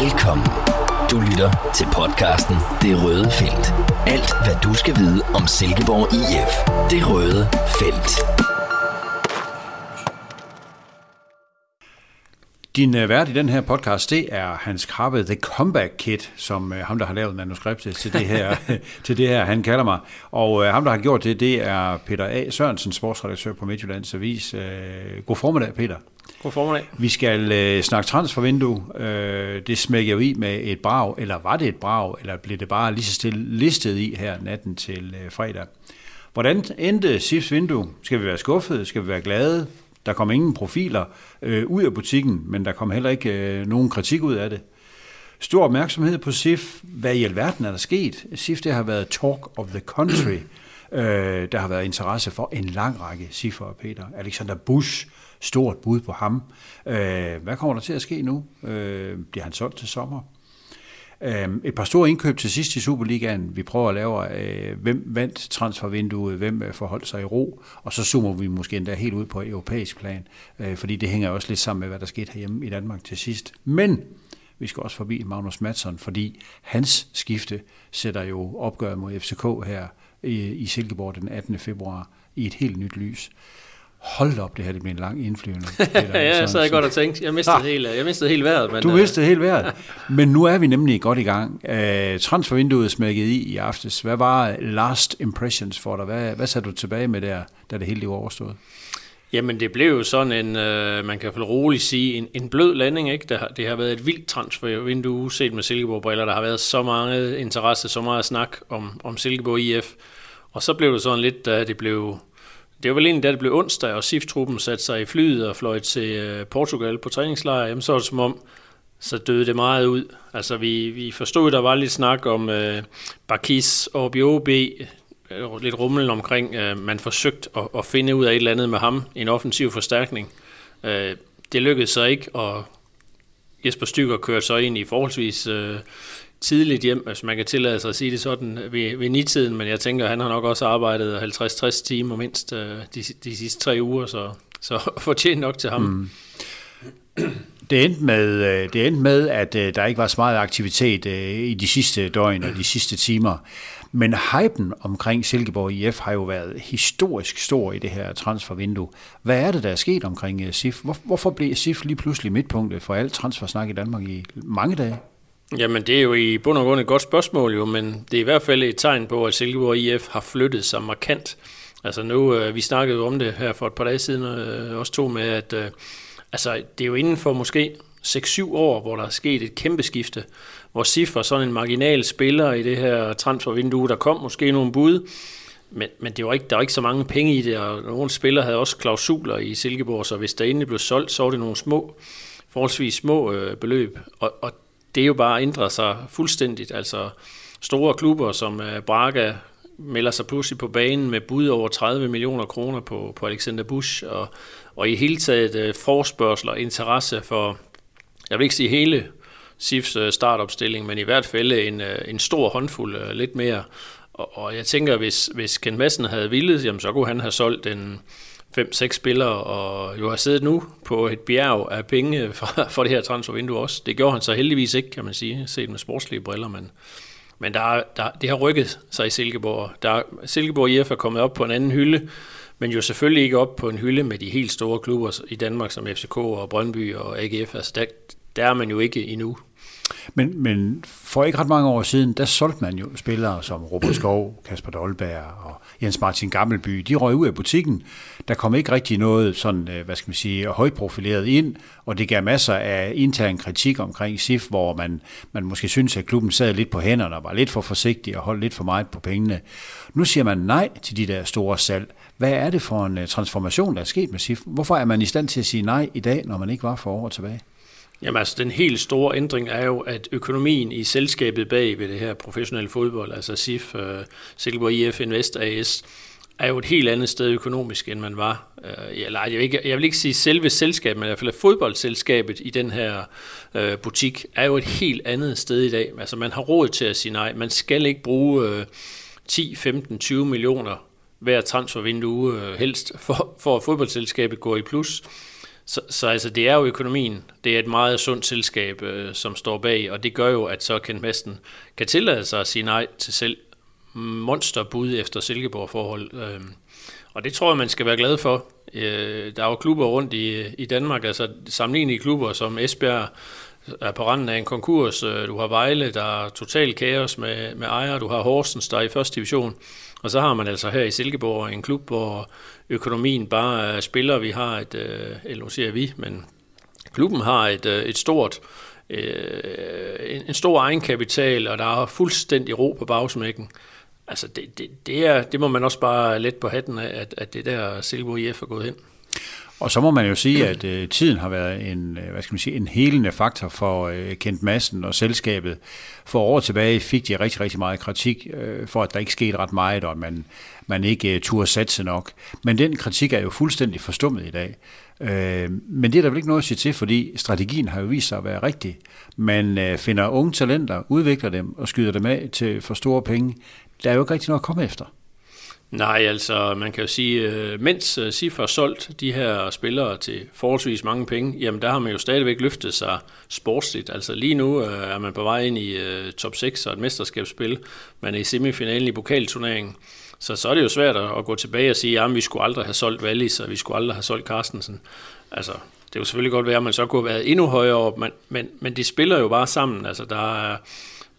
Velkommen. Du lytter til podcasten Det Røde Felt. Alt, hvad du skal vide om Silkeborg IF. Det Røde Felt. Din uh, vært i den her podcast, det er Hans Krabbe, The Comeback Kid, som uh, ham, der har lavet manuskriptet til det her, til det her han kalder mig. Og uh, ham, der har gjort det, det er Peter A. Sørensen, sportsredaktør på Midtjyllands Avis. Uh, god formiddag, Peter. God formiddag. Vi skal øh, snakke transfervindue. Øh, det smækker jo i med et brag, eller var det et brag, eller blev det bare lige så stille listet i her natten til øh, fredag. Hvordan endte SIFs vindue? Skal vi være skuffede? Skal vi være glade? Der kom ingen profiler øh, ud af butikken, men der kom heller ikke øh, nogen kritik ud af det. Stor opmærksomhed på SIF. Hvad i alverden er der sket? SIF det har været talk of the country øh, der har været interesse for en lang række cifre, og Peter. Alexander Busch, stort bud på ham. Øh, hvad kommer der til at ske nu? Øh, bliver han solgt til sommer? Øh, et par store indkøb til sidst i Superligaen. Vi prøver at lave, øh, hvem vandt transfervinduet, hvem øh, forholdt sig i ro, og så zoomer vi måske endda helt ud på europæisk plan, øh, fordi det hænger også lidt sammen med, hvad der skete herhjemme i Danmark til sidst. Men vi skal også forbi Magnus Madsen, fordi hans skifte sætter jo opgøret mod FCK her i, Silkeborg den 18. februar i et helt nyt lys hold op, det her det bliver en lang indflyvende. ja, jeg godt og tænkt, jeg mistede, ah, helt, jeg mistede helt vejret. Men, du mistede helt vejret. Men nu er vi nemlig godt i gang. Uh, transfervinduet smækket i i aftes. Hvad var last impressions for dig? Hvad, hvad satte du tilbage med der, da det hele var overstået? Jamen det blev jo sådan en, øh, man kan vel roligt sige, en, en blød landing. Ikke? Det, har, det har været et vildt transfervindue set med Silkeborg-briller. Der har været så mange interesse, så meget snak om, om Silkeborg IF. Og så blev det sådan lidt, da det blev det var vel egentlig, da det blev onsdag, og SIF-truppen satte sig i flyet og fløj til øh, Portugal på træningslejr. Jamen, så var det som om, så døde det meget ud. Altså, vi, vi forstod, der var lidt snak om øh, Bakis og BOB, Øh, lidt rummel omkring, øh, man forsøgte at, at finde ud af et eller andet med ham, en offensiv forstærkning. Øh, det lykkedes så ikke, og Jesper Stykker kørte så ind i forholdsvis øh, tidligt hjem, hvis man kan tillade sig at sige det sådan, ved, ved nitiden, men jeg tænker, han har nok også arbejdet 50-60 timer mindst øh, de, de sidste tre uger, så, så fortjent nok til ham. Mm. Det endte, med, øh, det endte med, at øh, der ikke var så meget aktivitet i de sidste døgn og de sidste timer. Men hypen omkring Silkeborg IF har jo været historisk stor i det her transfervindue. Hvad er det, der er sket omkring øh, SIF? Hvorfor blev SIF lige pludselig midtpunktet for alt transfersnak i Danmark i mange dage? Jamen, det er jo i bund og grund et godt spørgsmål jo, men det er i hvert fald et tegn på, at Silkeborg IF har flyttet sig markant. Altså nu, øh, vi snakkede jo om det her for et par dage siden, øh, også to med, at altså, det er jo inden for måske 6-7 år, hvor der er sket et kæmpe skifte, hvor SIF var sådan en marginal spiller i det her transfervindue, der kom måske nogle bud, men, men det var ikke, der var ikke så mange penge i det, og nogle spillere havde også klausuler i Silkeborg, så hvis der endelig blev solgt, så var det nogle små, forholdsvis små øh, beløb, og, og det er jo bare ændret sig fuldstændigt. Altså store klubber som øh, Braga melder sig pludselig på banen med bud over 30 millioner kroner på, på Alexander Busch, og, og i hele taget øh, forspørgsel og interesse for, jeg vil ikke sige hele SIFs øh, startopstilling, men i hvert fald en, øh, en stor håndfuld, øh, lidt mere. Og, og jeg tænker, hvis, hvis Ken Madsen havde ville, jamen, så kunne han have solgt en fem-seks spillere, og jo har siddet nu på et bjerg af penge for, for det her transfervindue også. Det gjorde han så heldigvis ikke, kan man sige, set med sportslige briller, men, men der, der, det har rykket sig i Silkeborg. Der, Silkeborg IF er kommet op på en anden hylde, men jo selvfølgelig ikke op på en hylde med de helt store klubber i Danmark, som FCK og Brøndby og AGF. Altså der, der er man jo ikke endnu. Men, men for ikke ret mange år siden, der solgte man jo spillere som Robert Skov, Kasper Dolberg og Jens Martin Gammelby. De røg ud af butikken. Der kom ikke rigtig noget sådan, øh, hvad skal man sige, højt profileret ind, og det gav masser af intern kritik omkring SIF, hvor man, man måske synes, at klubben sad lidt på hænderne og var lidt for forsigtig og holdt lidt for meget på pengene. Nu siger man nej til de der store salg. Hvad er det for en øh, transformation, der er sket med SIF? Hvorfor er man i stand til at sige nej i dag, når man ikke var for år tilbage? Jamen altså, den helt store ændring er jo, at økonomien i selskabet bag ved det her professionelle fodbold, altså SIF, uh, øh, Silkeborg IF Invest AS, er jo et helt andet sted økonomisk, end man var. Øh, Eller, jeg, vil ikke, jeg vil ikke sige selve selskabet, men i hvert fald fodboldselskabet i den her øh, butik, er jo et helt andet sted i dag. Altså, man har råd til at sige nej. Man skal ikke bruge øh, 10, 15, 20 millioner hver transfervindue øh, helst, for, for at fodboldselskabet går i plus. Så, så altså, det er jo økonomien. Det er et meget sundt selskab, øh, som står bag, og det gør jo, at så Kent Madsen kan tillade sig at sige nej til selv monsterbud efter Silkeborg-forhold. Øh, og det tror jeg, man skal være glad for. Øh, der er jo klubber rundt i, i Danmark, altså sammenlignelige klubber som Esbjerg, er på randen af en konkurs. Øh, du har Vejle, der er total kaos med, med ejer. Du har Horsens, der er i første division. Og så har man altså her i Silkeborg en klub, hvor økonomien bare er spiller. Vi har et, øh, eller nu siger vi, men klubben har et, øh, et stort, en, en stor egenkapital, og der er fuldstændig ro på bagsmækken. Altså det, det, det, er, det må man også bare let på hatten af, at, at det der Silkeborg IF er gået hen. Og så må man jo sige, at øh, tiden har været en, øh, hvad skal man sige, en helende faktor for øh, Kent Madsen og selskabet. For år tilbage fik de rigtig, rigtig meget kritik øh, for, at der ikke skete ret meget, og man, man ikke øh, turde satse nok. Men den kritik er jo fuldstændig forstummet i dag. Øh, men det er der vel ikke noget at sige til, fordi strategien har jo vist sig at være rigtig. Man øh, finder unge talenter, udvikler dem og skyder dem af til for store penge. Der er jo ikke rigtig noget at komme efter. Nej, altså man kan jo sige, øh, mens øh, SIF har solgt de her spillere til forholdsvis mange penge, jamen der har man jo stadigvæk løftet sig sportsligt. Altså lige nu øh, er man på vej ind i top 6 og et mesterskabsspil. Man er i semifinalen i pokalturneringen. Så så er det jo svært at gå tilbage og sige, at vi skulle aldrig have solgt Wallis, og vi skulle aldrig have solgt Carstensen. Altså, det er jo selvfølgelig godt være, at man så kunne have været endnu højere op, men, men, men de spiller jo bare sammen. Altså, der er,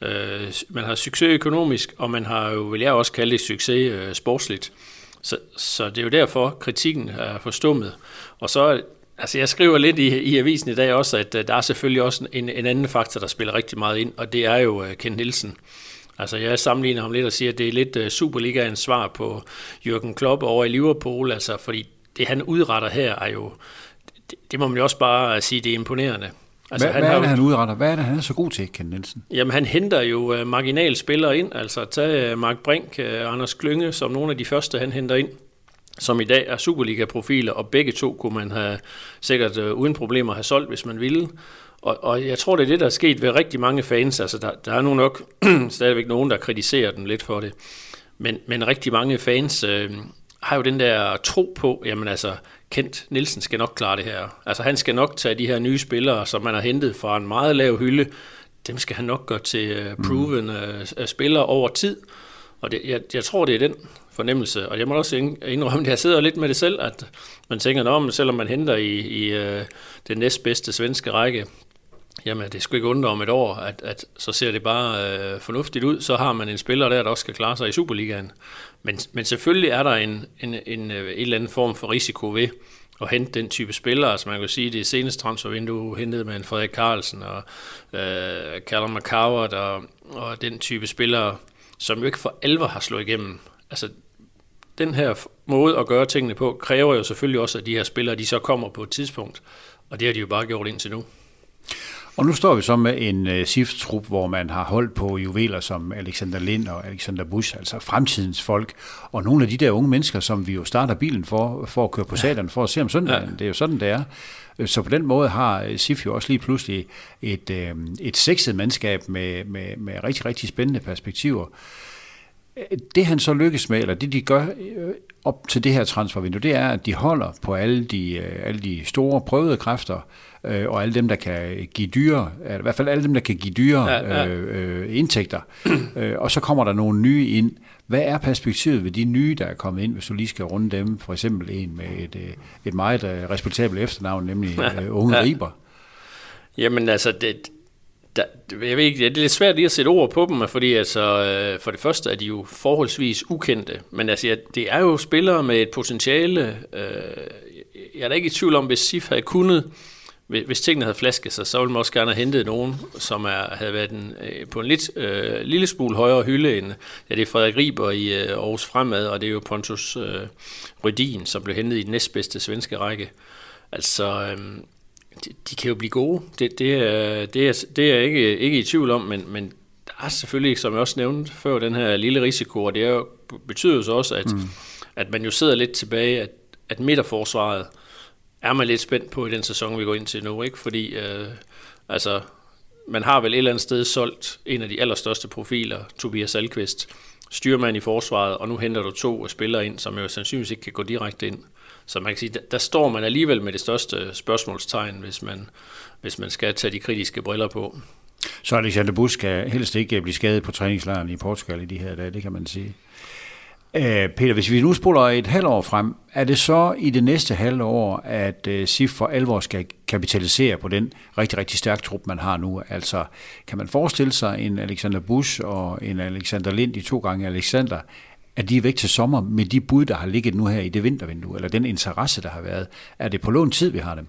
Øh, man har succes økonomisk, og man har jo, vil jeg også kalde det, succes øh, sportsligt. Så, så det er jo derfor, kritikken er forstummet. Og så, altså jeg skriver lidt i, i avisen i dag også, at øh, der er selvfølgelig også en, en anden faktor, der spiller rigtig meget ind, og det er jo øh, Ken Nielsen. Altså jeg sammenligner ham lidt og siger, at det er lidt øh, Superligaens svar på Jürgen Klopp over i Liverpool, altså fordi det han udretter her er jo, det, det må man jo også bare sige, det er imponerende. Altså, hvad, han hvad er det, han udretter? Hvad er det, han er så god til, Ken Nielsen? Jamen, han henter jo uh, marginalspillere ind. Altså, tag uh, Mark Brink, uh, Anders Klynge, som nogle af de første, han henter ind som i dag er Superliga-profiler, og begge to kunne man have sikkert uh, uden problemer have solgt, hvis man ville. Og, og jeg tror, det er det, der er sket ved rigtig mange fans. Altså, der, der er nu nok stadigvæk nogen, der kritiserer den lidt for det. Men, men rigtig mange fans øh, har jo den der tro på, jamen altså, Kent Nielsen skal nok klare det her. Altså han skal nok tage de her nye spillere, som man har hentet fra en meget lav hylde, dem skal han nok gøre til uh, proven uh, spillere over tid. Og det, jeg, jeg tror, det er den fornemmelse. Og jeg må også indrømme, at jeg sidder lidt med det selv, at man tænker, om selvom man henter i, i uh, den næstbedste svenske række, jamen det skulle ikke undre om et år, at, at så ser det bare øh, fornuftigt ud, så har man en spiller der, der også skal klare sig i Superligaen. Men, men selvfølgelig er der en, en, en, øh, en eller anden form for risiko ved at hente den type spillere. Altså man kan sige, at det seneste transfervindue hentede man Frederik Carlsen og øh, Callum McCoward og, og den type spillere, som jo ikke for alvor har slået igennem. Altså den her måde at gøre tingene på, kræver jo selvfølgelig også, at de her spillere, de så kommer på et tidspunkt. Og det har de jo bare gjort indtil nu. Og nu står vi så med en uh, SIF-trup, hvor man har holdt på juveler som Alexander Lind og Alexander Busch, altså fremtidens folk, og nogle af de der unge mennesker, som vi jo starter bilen for, for at køre på satan, for at se om søndagen. Ja. Det er jo sådan, det er. Så på den måde har øh, SIF jo også lige pludselig et, øh, et sekset mandskab med, med, med rigtig, rigtig spændende perspektiver. Det han så lykkes med, eller det de gør op til det her transfervindue, det er, at de holder på alle de, alle de store prøvede kræfter, øh, og alle dem, der kan give dyre, i hvert fald alle dem, der kan give dyre ja, ja. Øh, øh, indtægter. øh, og så kommer der nogle nye ind. Hvad er perspektivet ved de nye, der er kommet ind, hvis du lige skal runde dem? For eksempel en med et, øh, et meget øh, respektabelt efternavn, nemlig øh, Unge ja. Riber. Jamen altså, det, der, jeg ved ikke, det er lidt svært lige at sætte ord på dem, fordi altså, øh, for det første er de jo forholdsvis ukendte, men altså, det er jo spillere med et potentiale. Øh, jeg er da ikke i tvivl om, hvis SIF havde kunnet hvis tingene havde flasket sig, så ville man også gerne have hentet nogen, som er, havde været en, øh, på en lidt øh, lille smule højere hylde end, ja, det er Frederik Riber i øh, Aarhus Fremad, og det er jo Pontus øh, Rydin, som blev hentet i den næstbedste svenske række. Altså, øh, de, de kan jo blive gode. Det, det, er, det, er, det er jeg ikke, ikke i tvivl om, men, men der er selvfølgelig, som jeg også nævnte før, den her lille risiko, og det er jo, betyder jo så også, at, mm. at man jo sidder lidt tilbage, at, at midterforsvaret, er man lidt spændt på i den sæson, vi går ind til nu, ikke? Fordi øh, altså, man har vel et eller andet sted solgt en af de allerstørste profiler, Tobias Alkvist, styrmand i forsvaret, og nu henter du to spillere ind, som jo sandsynligvis ikke kan gå direkte ind. Så man kan sige, der, der står man alligevel med det største spørgsmålstegn, hvis man, hvis man skal tage de kritiske briller på. Så Alexander Busk skal helst ikke blive skadet på træningslejren i Portugal i de her dage, det kan man sige. Øh, Peter, hvis vi nu spoler et halvt år frem, er det så i det næste halvår, at uh, SIF for alvor skal kapitalisere på den rigtig, rigtig stærke trup, man har nu? Altså, kan man forestille sig en Alexander Busch og en Alexander Lind, de to gange Alexander, at de er væk til sommer med de bud, der har ligget nu her i det vintervindue, eller den interesse, der har været? Er det på lån tid, vi har dem?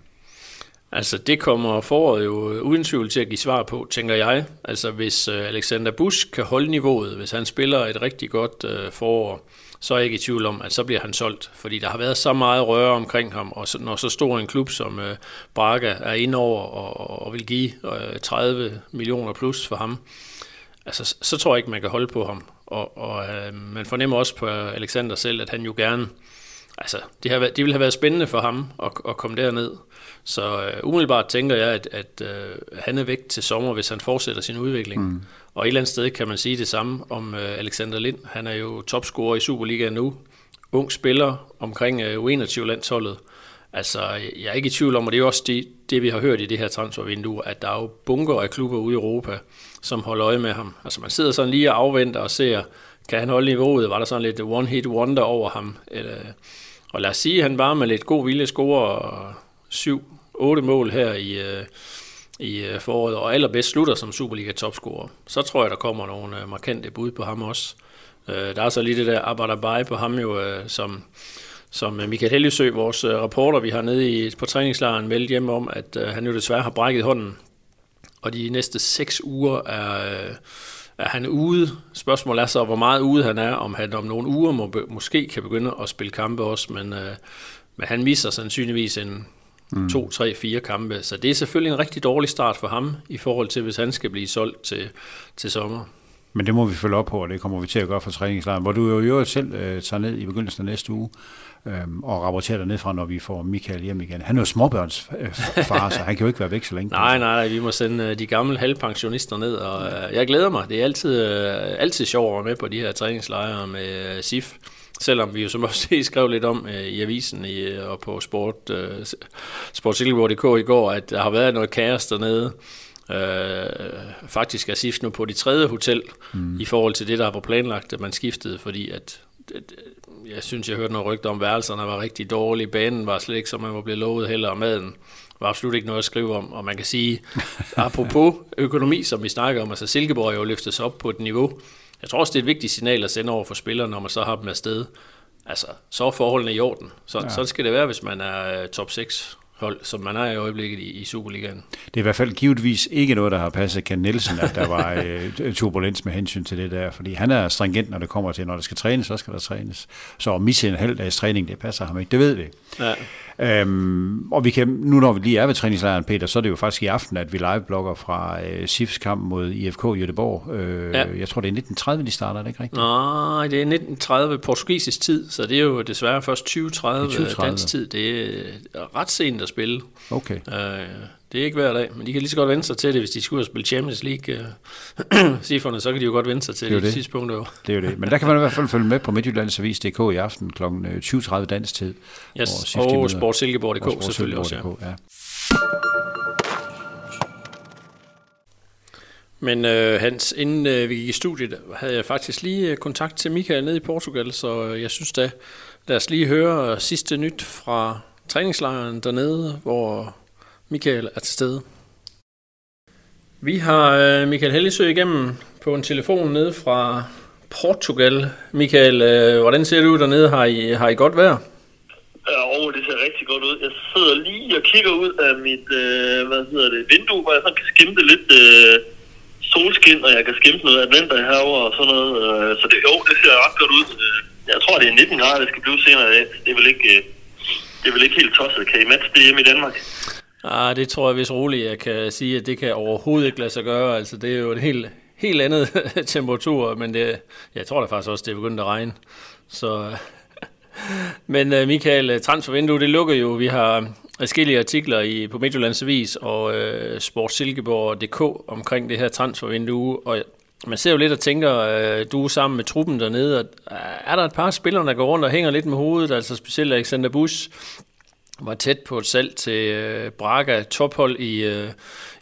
Altså det kommer foråret jo øh, uden tvivl til at give svar på, tænker jeg. Altså hvis øh, Alexander Busch kan holde niveauet, hvis han spiller et rigtig godt øh, forår, så er jeg ikke i tvivl om, at så bliver han solgt. Fordi der har været så meget røre omkring ham, og når så stor en klub som øh, Braga er inde over og, og vil give øh, 30 millioner plus for ham, altså, så tror jeg ikke, man kan holde på ham. Og, og øh, man fornemmer også på Alexander selv, at han jo gerne, altså det, har været, det ville have været spændende for ham at, at komme derned. Så øh, umiddelbart tænker jeg, at, at øh, han er væk til sommer, hvis han fortsætter sin udvikling. Mm. Og et eller andet sted kan man sige det samme om øh, Alexander Lind. Han er jo topscorer i Superligaen nu. Ung spiller omkring øh, U21-landsholdet. Altså, jeg er ikke i tvivl om, og det er også det, det vi har hørt i det her transfervindue, at der er jo bunker af klubber ude i Europa, som holder øje med ham. Altså, man sidder sådan lige og afventer og ser, kan han holde niveauet? Var der sådan lidt one-hit wonder over ham? Eller, og lad os sige, at han bare med lidt god vilje scorer syv, otte mål her i, øh, i øh, foråret, og allerbedst slutter som Superliga-topscorer. Så tror jeg, der kommer nogle øh, markante bud på ham også. Øh, der er så lige det der Abadabai på ham jo, som, som Michael Helgesø, vores reporter, vi har nede i, på træningslejren, meldte hjem om, at han jo desværre har brækket hånden. Og de næste seks uger er, er han ude. Spørgsmålet er så, hvor meget ude han er, om han om nogle uger må, måske kan begynde at spille kampe også, men, men han misser sandsynligvis en mm. to, tre, fire kampe. Så det er selvfølgelig en rigtig dårlig start for ham, i forhold til, hvis han skal blive solgt til, til sommer. Men det må vi følge op på, og det kommer vi til at gøre for træningslejren, hvor du jo i øvrigt selv øh, tager ned i begyndelsen af næste uge øh, og rapporterer ned fra, når vi får Michael hjem igen. Han er jo småbørns øh, far, så han kan jo ikke være væk så længe. nej, nej, nej, vi må sende øh, de gamle halvpensionister ned, og øh, jeg glæder mig. Det er altid, øh, altid sjovt at være med på de her træningslejre med øh, SIF. Selvom vi jo som også skrev lidt om øh, i avisen i, øh, og på sport, øh, sportsilkeborg.dk i går, at der har været noget kaos dernede. Øh, faktisk er SIF nu på det tredje hotel mm. i forhold til det, der var planlagt, at man skiftede, fordi at jeg synes, jeg hørte noget rygter om, værelserne var rigtig dårlige, banen var slet ikke, som man var blevet lovet heller, og maden var absolut ikke noget at skrive om, og man kan sige, apropos økonomi, som vi snakker om, altså Silkeborg er jo løftet sig op på et niveau, jeg tror også, det er et vigtigt signal at sende over for spillerne, når man så har dem afsted. Altså, så er forholdene i orden. Så, ja. Sådan skal det være, hvis man er øh, top 6 hold, som man er i øjeblikket i, i Superligaen. Det er i hvert fald givetvis ikke noget, der har passet Ken Nielsen, at der var øh, turbulens med hensyn til det der, fordi han er stringent, når det kommer til, når der skal trænes, så skal der trænes. Så at misse en halv dags træning, det passer ham ikke, det ved vi. Ja. Øhm, og vi kan, nu når vi lige er ved træningslejren, Peter, så er det jo faktisk i aften, at vi live-blogger fra øh, SIFs kamp mod IFK Göteborg. Øh, ja. Jeg tror, det er 1930, de starter, er det ikke rigtigt? Nej, det er 1930 portugisisk tid, så det er jo desværre først 2030, 2030. dansk tid. Det er ret sent at spille. Okay. Øh, det er ikke hver dag, men de kan lige så godt vende sig til det, hvis de skulle ud og spille Champions League. Siferne, så kan de jo godt vende sig til det, det, det. sidste punkt. Jo. Det er jo det. Men der kan man i hvert fald følge med på Midtjyllandsavis.dk i aften kl. 20.30 dansk tid. Yes, og, og Sportsilkeborg.dk selvfølgelig også. Ja. ja. Men øh, Hans, inden øh, vi gik i studiet, havde jeg faktisk lige øh, kontakt til Michael nede i Portugal, så øh, jeg synes da, lad os lige høre sidste nyt fra træningslejren dernede, hvor Michael er til stede. Vi har øh, Michael Hellesø igennem på en telefon nede fra Portugal. Michael, øh, hvordan ser det ud dernede? Har I, har I godt vejr? Ja, oh, det ser rigtig godt ud. Jeg sidder lige og kigger ud af mit øh, hvad hedder det, vindue, hvor jeg sådan kan skimte lidt øh, solskin, og jeg kan skimte noget adventer herover og sådan noget. Øh, så det, jo, det ser ret godt ud. Øh, jeg tror, det er 19 grader, det skal blive senere i dag. Det er vel ikke, øh, det er vel ikke helt tosset. Kan I matche det hjemme i Danmark? Ah, det tror jeg hvis roligt, jeg kan sige, at det kan overhovedet ikke lade sig gøre. Altså, det er jo en helt, helt andet temperatur, men det, jeg tror da faktisk også, det er begyndt at regne. Så, men øh, Michael, øh, transfervinduet det lukker jo. Vi har øh, forskellige artikler i, på Midtjyllands Avis og uh, Sportsilkeborg.dk omkring det her transfervindue, og, man ser jo lidt og tænker, øh, du er sammen med truppen dernede, og er der et par spillere, der går rundt og hænger lidt med hovedet, altså specielt Alexander Busch, var tæt på et salg til øh, Braga, tophold i, øh,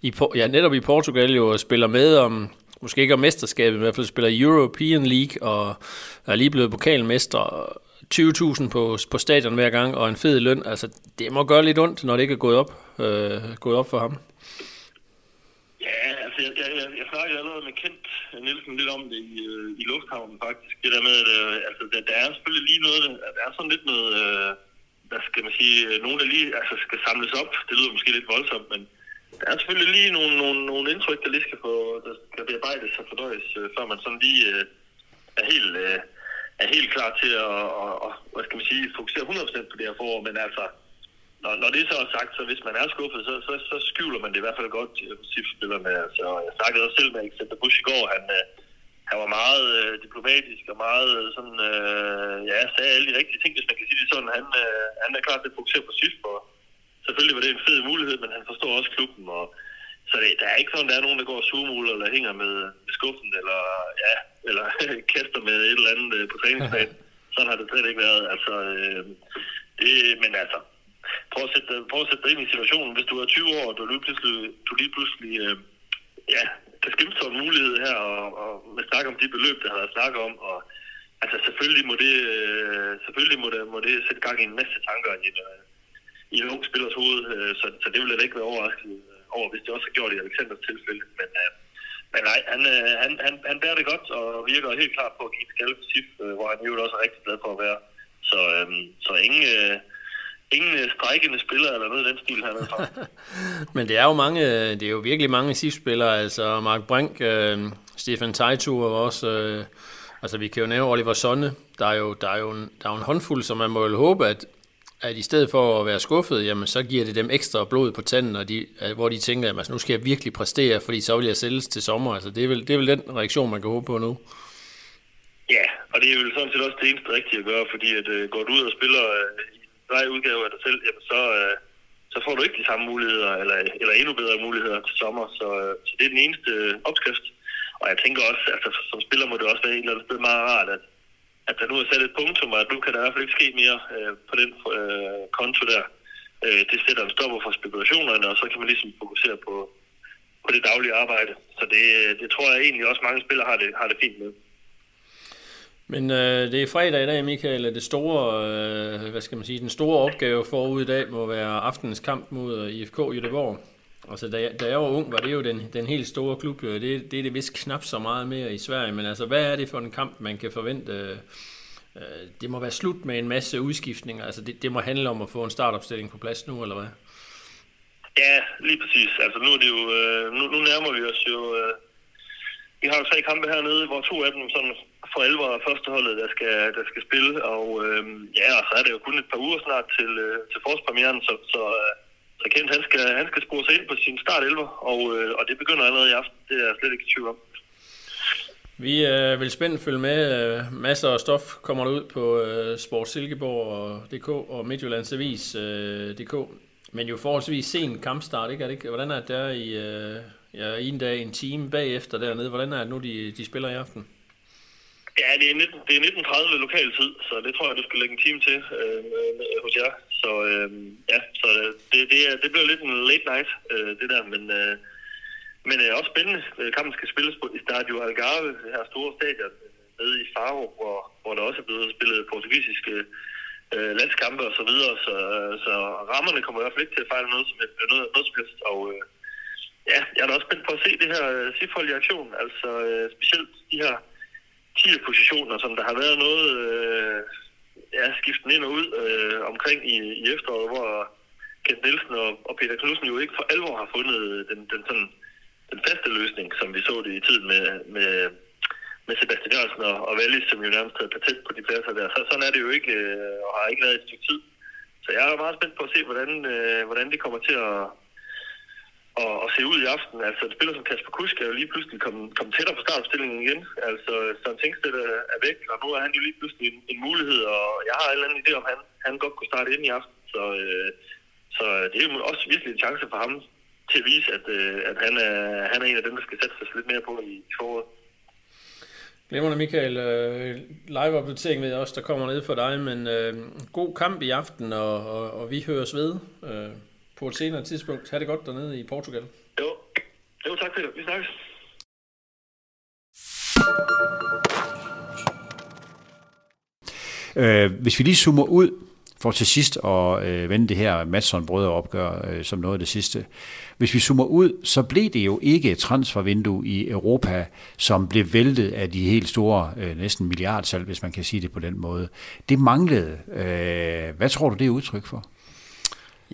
i, ja, netop i Portugal jo, og spiller med om, måske ikke om mesterskabet, men i hvert fald spiller European League, og er lige blevet pokalmester, 20.000 på, på stadion hver gang, og en fed løn, altså det må gøre lidt ondt, når det ikke er gået op, øh, gået op for ham. Ja, altså jeg, jeg, jeg, jeg snakkede allerede med Kent Nielsen lidt om det i, øh, i lufthavnen faktisk. Det der med, at øh, altså, der, der er selvfølgelig lige noget, der er sådan lidt noget, øh, der skal man sige, øh, nogen der lige altså, skal samles op. Det lyder måske lidt voldsomt, men der er selvfølgelig lige nogle, nogle, nogle indtryk, der lige skal, få, der skal bearbejdes og fordøjes, øh, før man sådan lige øh, er helt... Øh, er helt klar til at, at, at hvad skal man sige, fokusere 100% på det her forår, men altså, når, når det så er sagt, så hvis man er skuffet, så, så, så skjuler man det i hvert fald godt øh, til SIF-spillerne. Altså, jeg snakkede også selv med Alexander Busch i går, han, øh, han var meget øh, diplomatisk og meget øh, sådan, øh, ja, sagde alle de rigtige ting, hvis man kan sige det sådan. Han, øh, han er klar til at fokusere på og selvfølgelig var det en fed mulighed, men han forstår også klubben, og så det, der er ikke sådan, der er nogen, der går og eller hænger med, med skuffen, eller, ja, eller kaster med et eller andet øh, på træningsbanen. Sådan har det slet ikke været. Altså, øh, det, men altså, prøv at, sætte, prøv at sætte dig ind i situationen. Hvis du er 20 år, og du lige pludselig, du lige pludselig øh, ja, der skimte så en mulighed her, og, og med snak om de beløb, der har været snakket om, og altså selvfølgelig må det, øh, selvfølgelig må det, må det sætte gang i en masse tanker i en, øh, i en ung spillers hoved, øh, så, så det vil jeg da ikke være overrasket øh, over, hvis det også har gjort i Alexanders tilfælde. Men, øh, men nej, han, øh, han, han, han bærer det godt og virker helt klar på at give et skalle på SIF, øh, hvor han jo også er rigtig glad for at være. Så, øh, så ingen, øh, ingen øh, strækkende spillere eller noget i den stil her fra. Men det er jo mange, det er jo virkelig mange SIF-spillere, altså Mark Brink, øh, Stefan Teitur og også, øh, altså vi kan jo nævne Oliver Sonne, der er jo, der er jo, en, der er jo en håndfuld, som man må jo håbe, at, at i stedet for at være skuffet, jamen så giver det dem ekstra blod på tanden, og de, hvor de tænker, at altså, nu skal jeg virkelig præstere, fordi så vil jeg sælges til sommer. Altså, det, er vel, det er vel den reaktion, man kan håbe på nu. Ja, og det er jo sådan set også det eneste rigtige at gøre, fordi at uh, går du ud og spiller uh, i udgave af dig selv, jamen så, øh, så får du ikke de samme muligheder, eller, eller endnu bedre muligheder til sommer. Så, øh, så det er den eneste øh, opskrift. Og jeg tænker også, altså som spiller må det også være et eller andet sted meget rart, at at der nu er sat et punktum, og at nu kan der i hvert fald ikke ske mere øh, på den øh, konto der. Øh, det sætter en stopper for spekulationerne, og så kan man ligesom fokusere på, på det daglige arbejde. Så det, det tror jeg egentlig også mange spillere har det, har det fint med. Men øh, det er fredag i dag, Michael, det store, øh, hvad skal man sige, den store opgave forud i dag må være aftenens kamp mod øh, IFK Göteborg. Altså, da jeg, da jeg var ung, var det jo den, den helt store klub. Det, det er det vist knap så meget mere i Sverige, men altså, hvad er det for en kamp, man kan forvente? Øh, det må være slut med en masse udskiftninger. Altså, det, det må handle om at få en startopstilling på plads nu, eller hvad? Ja, lige præcis. Altså, nu er det jo, øh, nu, nu nærmer vi os jo, øh, vi har jo tre kampe hernede, hvor to af dem sådan for alvor er førsteholdet, der skal, der skal spille, og øh, ja, og så er det jo kun et par uger snart til, øh, til forårspremieren, så, så øh, så Kent, han skal, han skal spore sig ind på sin start 11, og, øh, og det begynder allerede i aften. Det er jeg slet ikke i tvivl om. Vi øh, vil spændt følge med. Øh, masser af stof kommer der ud på øh, sportsilkeborg.dk og midtjyllandsavis.dk. Øh, Men jo forholdsvis sen kampstart, ikke? Er det ikke? Hvordan er det der i, øh, ja, en dag, en time bagefter dernede? Hvordan er det nu, de, de spiller i aften? Ja, det er, 19, det er 19.30 lokal tid, så det tror jeg, du skal lægge en time til øh, hos jer. Så øh, ja, så øh, det, det, er, det bliver lidt en late night, øh, det der, men, øh, men øh, også spændende. Øh, kampen skal spilles på i Stadio Algarve, det her store stadion øh, nede i Faro, hvor, hvor der også er blevet spillet portugisiske øh, landskampe og så videre, så, så rammerne kommer i hvert fald ikke til at fejle noget som, noget, noget som helst, og øh, ja, jeg er da også spændt på at se det her øh, sifold i aktion, altså øh, specielt de her 10 positioner, som der har været noget øh, ja, skiften ind og ud øh, omkring i, i efteråret, hvor Kent Nielsen og, og Peter Knudsen jo ikke for alvor har fundet den, den, sådan, den faste løsning, som vi så det i tiden med, med, med Sebastian Jørgensen og, og Wallis, som jo nærmest havde patent på de pladser der. Så, sådan er det jo ikke, øh, og har ikke været et stykke tid. Så jeg er meget spændt på at se, hvordan, øh, hvordan det kommer til at, og, og se ud i aften. Altså, en spiller som Kasper Kusk er jo lige pludselig kommet kom tættere på startopstillingen igen. Altså, Søren Tingstedt er væk, og nu er han jo lige pludselig en, en mulighed, og jeg har en eller anden idé om, han, han godt kunne starte ind i aften. Så, øh, så det er jo også virkelig en chance for ham til at vise, at, øh, at han, er, han er en af dem, der skal sætte sig lidt mere på i, foråret. Glemmer Michael. Øh, live-opdatering ved jeg også, der kommer ned for dig, men øh, god kamp i aften, og, og, og vi høres ved øh, på et senere tidspunkt. Ha' det godt dernede i Portugal. Jo, jo tak Peter. Vi snakkes. Øh, hvis vi lige zoomer ud for til sidst at øh, vende det her Madsen brødreopgør øh, som noget af det sidste. Hvis vi zoomer ud, så blev det jo ikke et transfervindue i Europa, som blev væltet af de helt store, øh, næsten milliardsalg, hvis man kan sige det på den måde. Det manglede. Øh, hvad tror du, det er udtryk for?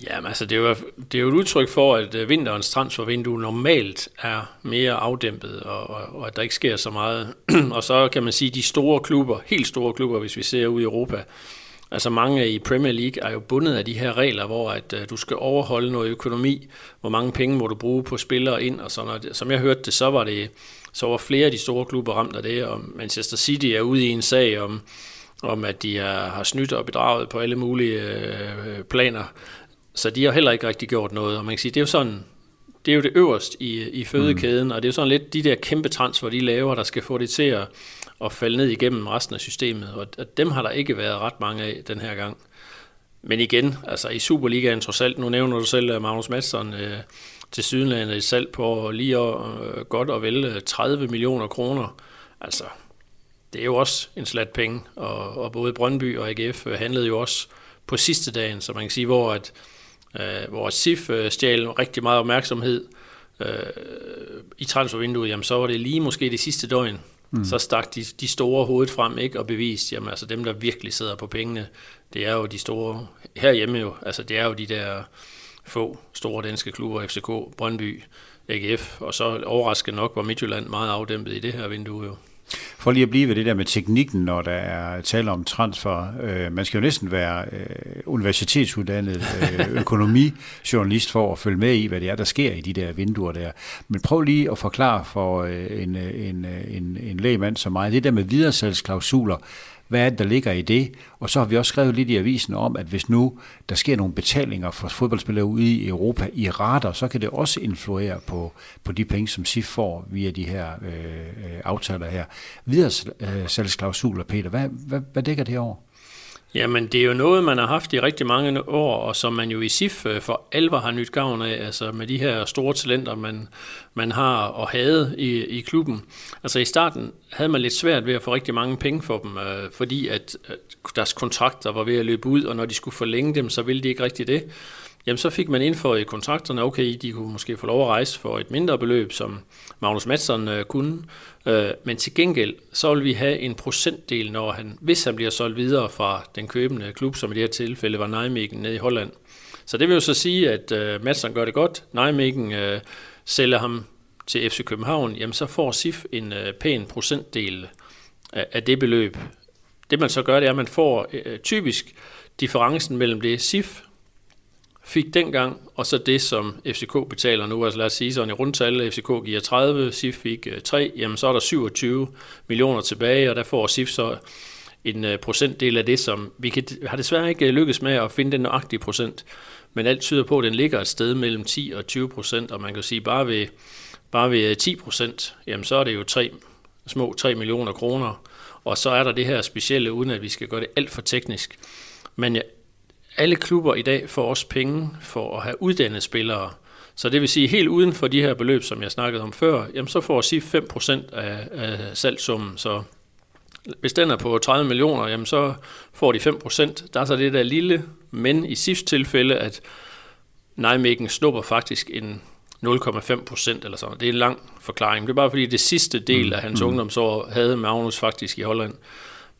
Jamen altså, det er, jo, det er jo et udtryk for, at øh, vinterens transfervindue normalt er mere afdæmpet, og, og, og at der ikke sker så meget. og så kan man sige, at de store klubber, helt store klubber, hvis vi ser ud i Europa, Altså mange i Premier League er jo bundet af de her regler, hvor at uh, du skal overholde noget økonomi, hvor mange penge må du bruge på spillere ind og sådan noget. Som jeg hørte det, så var det så var flere af de store klubber ramt af det, og Manchester City er ude i en sag om, om at de er, har snydt og bedraget på alle mulige øh, øh planer. Så de har heller ikke rigtig gjort noget, og man kan sige, det er jo sådan, det er jo det øverste i, i fødekæden, mm. og det er jo sådan lidt de der kæmpe transfer, de laver, der skal få det til at, at falde ned igennem resten af systemet, og, og dem har der ikke været ret mange af den her gang. Men igen, altså i Superligaen trods alt, nu nævner du selv øh, Magnus Madsen, øh, til Sydenlandet et salg på lige og, øh, godt og vel 30 øh, millioner kroner. Altså, det er jo også en slat penge, og, og både Brøndby og AGF handlede jo også på sidste dagen, så man kan sige, hvor at øh, hvor SIF øh, stjal rigtig meget opmærksomhed øh, i transfervinduet, jamen så var det lige måske det sidste døgn, mm. så stak de, de store hovedet frem ikke og bevist, jamen altså dem, der virkelig sidder på pengene, det er jo de store, herhjemme jo, altså det er jo de der få store danske klubber, FCK, Brøndby, AGF, og så overraskende nok var Midtjylland meget afdæmpet i det her vindue jo. For lige at blive ved det der med teknikken, når der er tale om transfer. Øh, man skal jo næsten være øh, universitetsuddannet øh, økonomijournalist for at følge med i, hvad det er, der sker i de der vinduer der. Men prøv lige at forklare for øh, en, en, en, en lægmand som mig, det der med videresalgsklausuler, hvad er det, der ligger i det? Og så har vi også skrevet lidt i avisen om, at hvis nu der sker nogle betalinger for fodboldspillere ude i Europa i rater, så kan det også influere på, på de penge, som SIF får via de her øh, øh aftaler her. Videre øh, salgsklausuler, Peter, hvad, hvad, hvad dækker det over? Jamen, det er jo noget, man har haft i rigtig mange år, og som man jo i SIF øh, for alvor har nyt gavn af, altså med de her store talenter, man, man har og havde i, i klubben. Altså i starten havde man lidt svært ved at få rigtig mange penge for dem, øh, fordi at, at deres kontrakter var ved at løbe ud, og når de skulle forlænge dem, så ville de ikke rigtig det. Jamen så fik man indført i kontrakterne, okay, de kunne måske få lov at rejse for et mindre beløb, som Magnus Madsen øh, kunne, øh, men til gengæld, så vil vi have en procentdel, når han, hvis han bliver solgt videre fra den købende klub, som i det her tilfælde var Nijmegen nede i Holland. Så det vil jo så sige, at øh, Madsen gør det godt, Nijmegen øh, sælger ham til FC København, jamen så får SIF en øh, pæn procentdel af, af det beløb. Det man så gør, det er, at man får øh, typisk differencen mellem det SIF fik dengang, og så det, som FCK betaler nu. Altså lad os sige sådan i rundtal, FCK giver 30, SIF fik øh, 3, jamen så er der 27 millioner tilbage, og der får SIF så en øh, procentdel af det, som vi kan, har desværre ikke øh, lykkes med at finde den nøjagtige procent, men alt tyder på, at den ligger et sted mellem 10 og 20 procent, og man kan sige, bare ved, bare ved 10 procent, jamen så er det jo 3, små 3 millioner kroner, og så er der det her specielle, uden at vi skal gøre det alt for teknisk. Men alle klubber i dag får også penge for at have uddannet spillere. Så det vil sige, helt uden for de her beløb, som jeg snakkede om før, jamen så får SIF 5% af, af salgssummen. Så hvis den er på 30 millioner, jamen så får de 5%. Der er så det der lille, men i SIFs tilfælde, at Nijmegen snupper faktisk en 0,5 procent eller sådan. Det er en lang forklaring. Det er bare fordi det sidste del mm, af hans mm. ungdomsår havde Magnus faktisk i Holland.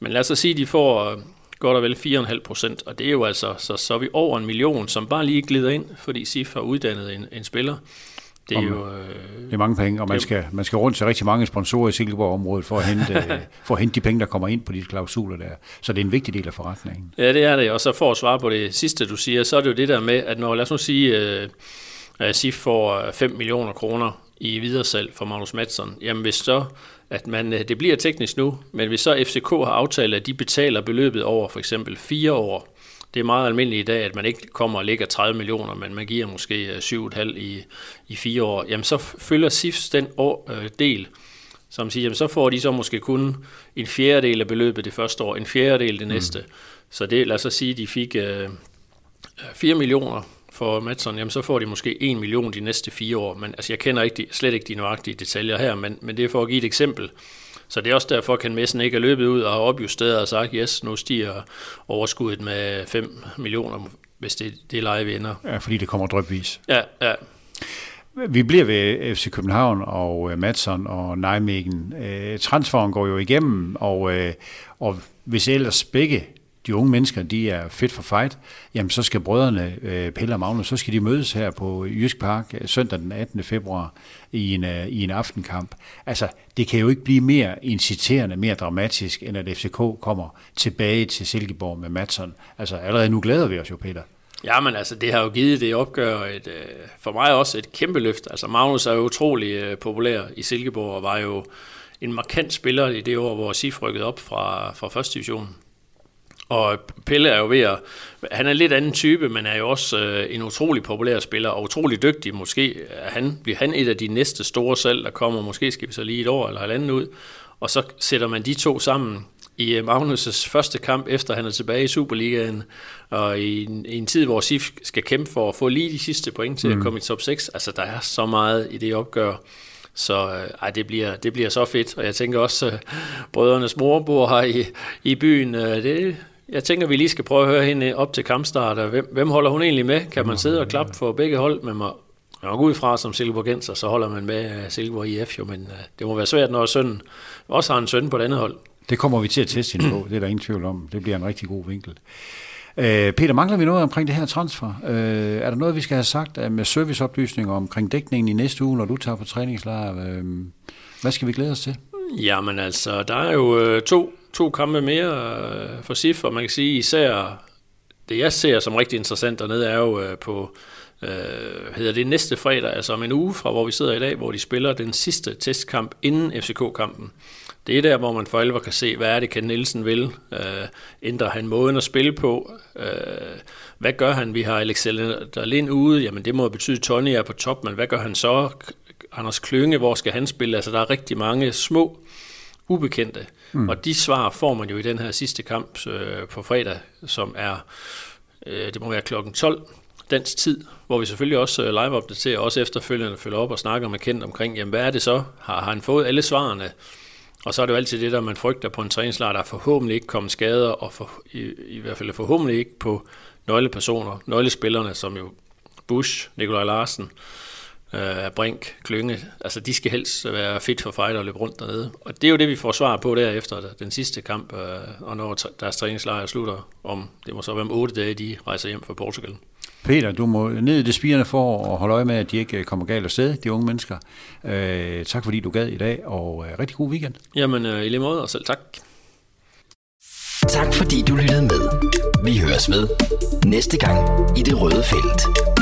Men lad os så sige, at de får godt og vel 4,5 procent, og det er jo altså, så, så er vi over en million, som bare lige glider ind, fordi SIF har uddannet en, en spiller. Det er jo... Øh, det er mange penge, og man skal, man skal rundt til rigtig mange sponsorer i Silkeborg-området for at, hente, for at hente de penge, der kommer ind på de klausuler der. Så det er en vigtig del af forretningen. Ja, det er det, og så for at svare på det sidste, du siger, så er det jo det der med, at når, lad os nu sige, øh, at SIF får 5 millioner kroner i videresalg for Magnus Madsen, jamen hvis så at man, øh, det bliver teknisk nu, men hvis så FCK har aftalt, at de betaler beløbet over for eksempel fire år, det er meget almindeligt i dag, at man ikke kommer og lægger 30 millioner, men man giver måske 7,5 øh, i, i fire år, jamen så følger SIFs den år, øh, del, som siger, jamen, så får de så måske kun en fjerdedel af beløbet det første år, en fjerdedel det mm. næste. Så det, lad os så sige, de fik øh, 4 millioner for Madsen, jamen så får de måske 1 million de næste fire år. Men altså, jeg kender ikke de, slet ikke de nøjagtige detaljer her, men, men det er for at give et eksempel. Så det er også derfor, Ken Messen ikke er løbet ud og har opjusteret og sagt, yes, nu stiger overskuddet med 5 millioner, hvis det, det leje vinder. Ja, fordi det kommer drøbvis. Ja, ja. Vi bliver ved FC København og øh, Madsen og Nijmegen. Øh, transferen går jo igennem, og, øh, og hvis ellers begge de unge mennesker, de er fedt for fight, jamen så skal brødrene øh, Pelle og Magnus, så skal de mødes her på Jysk Park øh, søndag den 18. februar i en, øh, i en aftenkamp. Altså, det kan jo ikke blive mere inciterende, mere dramatisk, end at FCK kommer tilbage til Silkeborg med Madsen. Altså, allerede nu glæder vi os jo, Peter. Ja, men altså, det har jo givet det opgør et, øh, for mig også et kæmpe løft. Altså, Magnus er jo utrolig øh, populær i Silkeborg, og var jo en markant spiller i det år, hvor SIF rykkede op fra, fra første division. Og Pelle er jo ved at... Han er en lidt anden type, men er jo også øh, en utrolig populær spiller, og utrolig dygtig. Måske er han, bliver han et af de næste store salg, der kommer. Måske skal vi så lige et år eller halvanden ud. Og så sætter man de to sammen i øh, Magnus' første kamp, efter han er tilbage i Superligaen, og i en, i en tid, hvor SIF skal kæmpe for at få lige de sidste point til mm. at komme i top 6. Altså, der er så meget i det opgør. Så øh, ej, det, bliver, det bliver så fedt, og jeg tænker også, øh, brødrenes mor bor her i, i byen. Øh, det, jeg tænker, vi lige skal prøve at høre hende op til kampstart. Hvem, hvem holder hun egentlig med? Kan man sidde og klappe for begge hold? Man, når man går ud fra som Silkeborgenser, så holder man med uh, Silkeborg IF jo, men uh, det må være svært, når sønnen også har en søn på det andet hold. Det kommer vi til at teste hende på, det er der ingen tvivl om. Det bliver en rigtig god vinkel. Uh, Peter, mangler vi noget omkring det her transfer? Uh, er der noget, vi skal have sagt uh, med serviceoplysninger omkring dækningen i næste uge, når du tager på træningslejr? Hvad skal vi glæde os til? Jamen altså, der er jo to to kampe mere øh, for SIF, og man kan sige især, det jeg ser som rigtig interessant dernede, er jo øh, på, øh, hedder det næste fredag, altså om en uge fra, hvor vi sidder i dag, hvor de spiller den sidste testkamp inden FCK-kampen. Det er der, hvor man for alvor kan se, hvad er det, Ken Nielsen vil. Øh, ændrer han måden at spille på? Øh, hvad gør han? Vi har Alexander Lind ude. Jamen, det må betyde, at Tony er på top, men hvad gør han så? Anders Klynge, hvor skal han spille? Altså, der er rigtig mange små ubekendte. Mm. Og de svar får man jo i den her sidste kamp øh, på fredag, som er, øh, det må være klokken 12 dansk tid, hvor vi selvfølgelig også øh, live opdaterer, også efterfølgende følger op og snakker med kendt omkring, jamen hvad er det så? Har, har han fået alle svarene? Og så er det jo altid det, der man frygter på en træningslejr, der forhåbentlig ikke kommer skader, og for, i, i hvert fald forhåbentlig ikke på nøglepersoner, nøglespillerne, som jo Bush, Nikolaj Larsen, øh, Brink, Klynge, altså de skal helst være fit for fight og løbe rundt dernede. Og det er jo det, vi får svar på derefter den sidste kamp, øh, og når deres træningslejr slutter om, det må så være om otte dage, de rejser hjem fra Portugal. Peter, du må ned i det spirende for at holde øje med, at de ikke kommer galt af sted, de unge mennesker. Øh, tak fordi du gad i dag, og øh, rigtig god weekend. Jamen, øh, i lige måde, og selv tak. Tak fordi du lyttede med. Vi høres ved næste gang i det røde felt.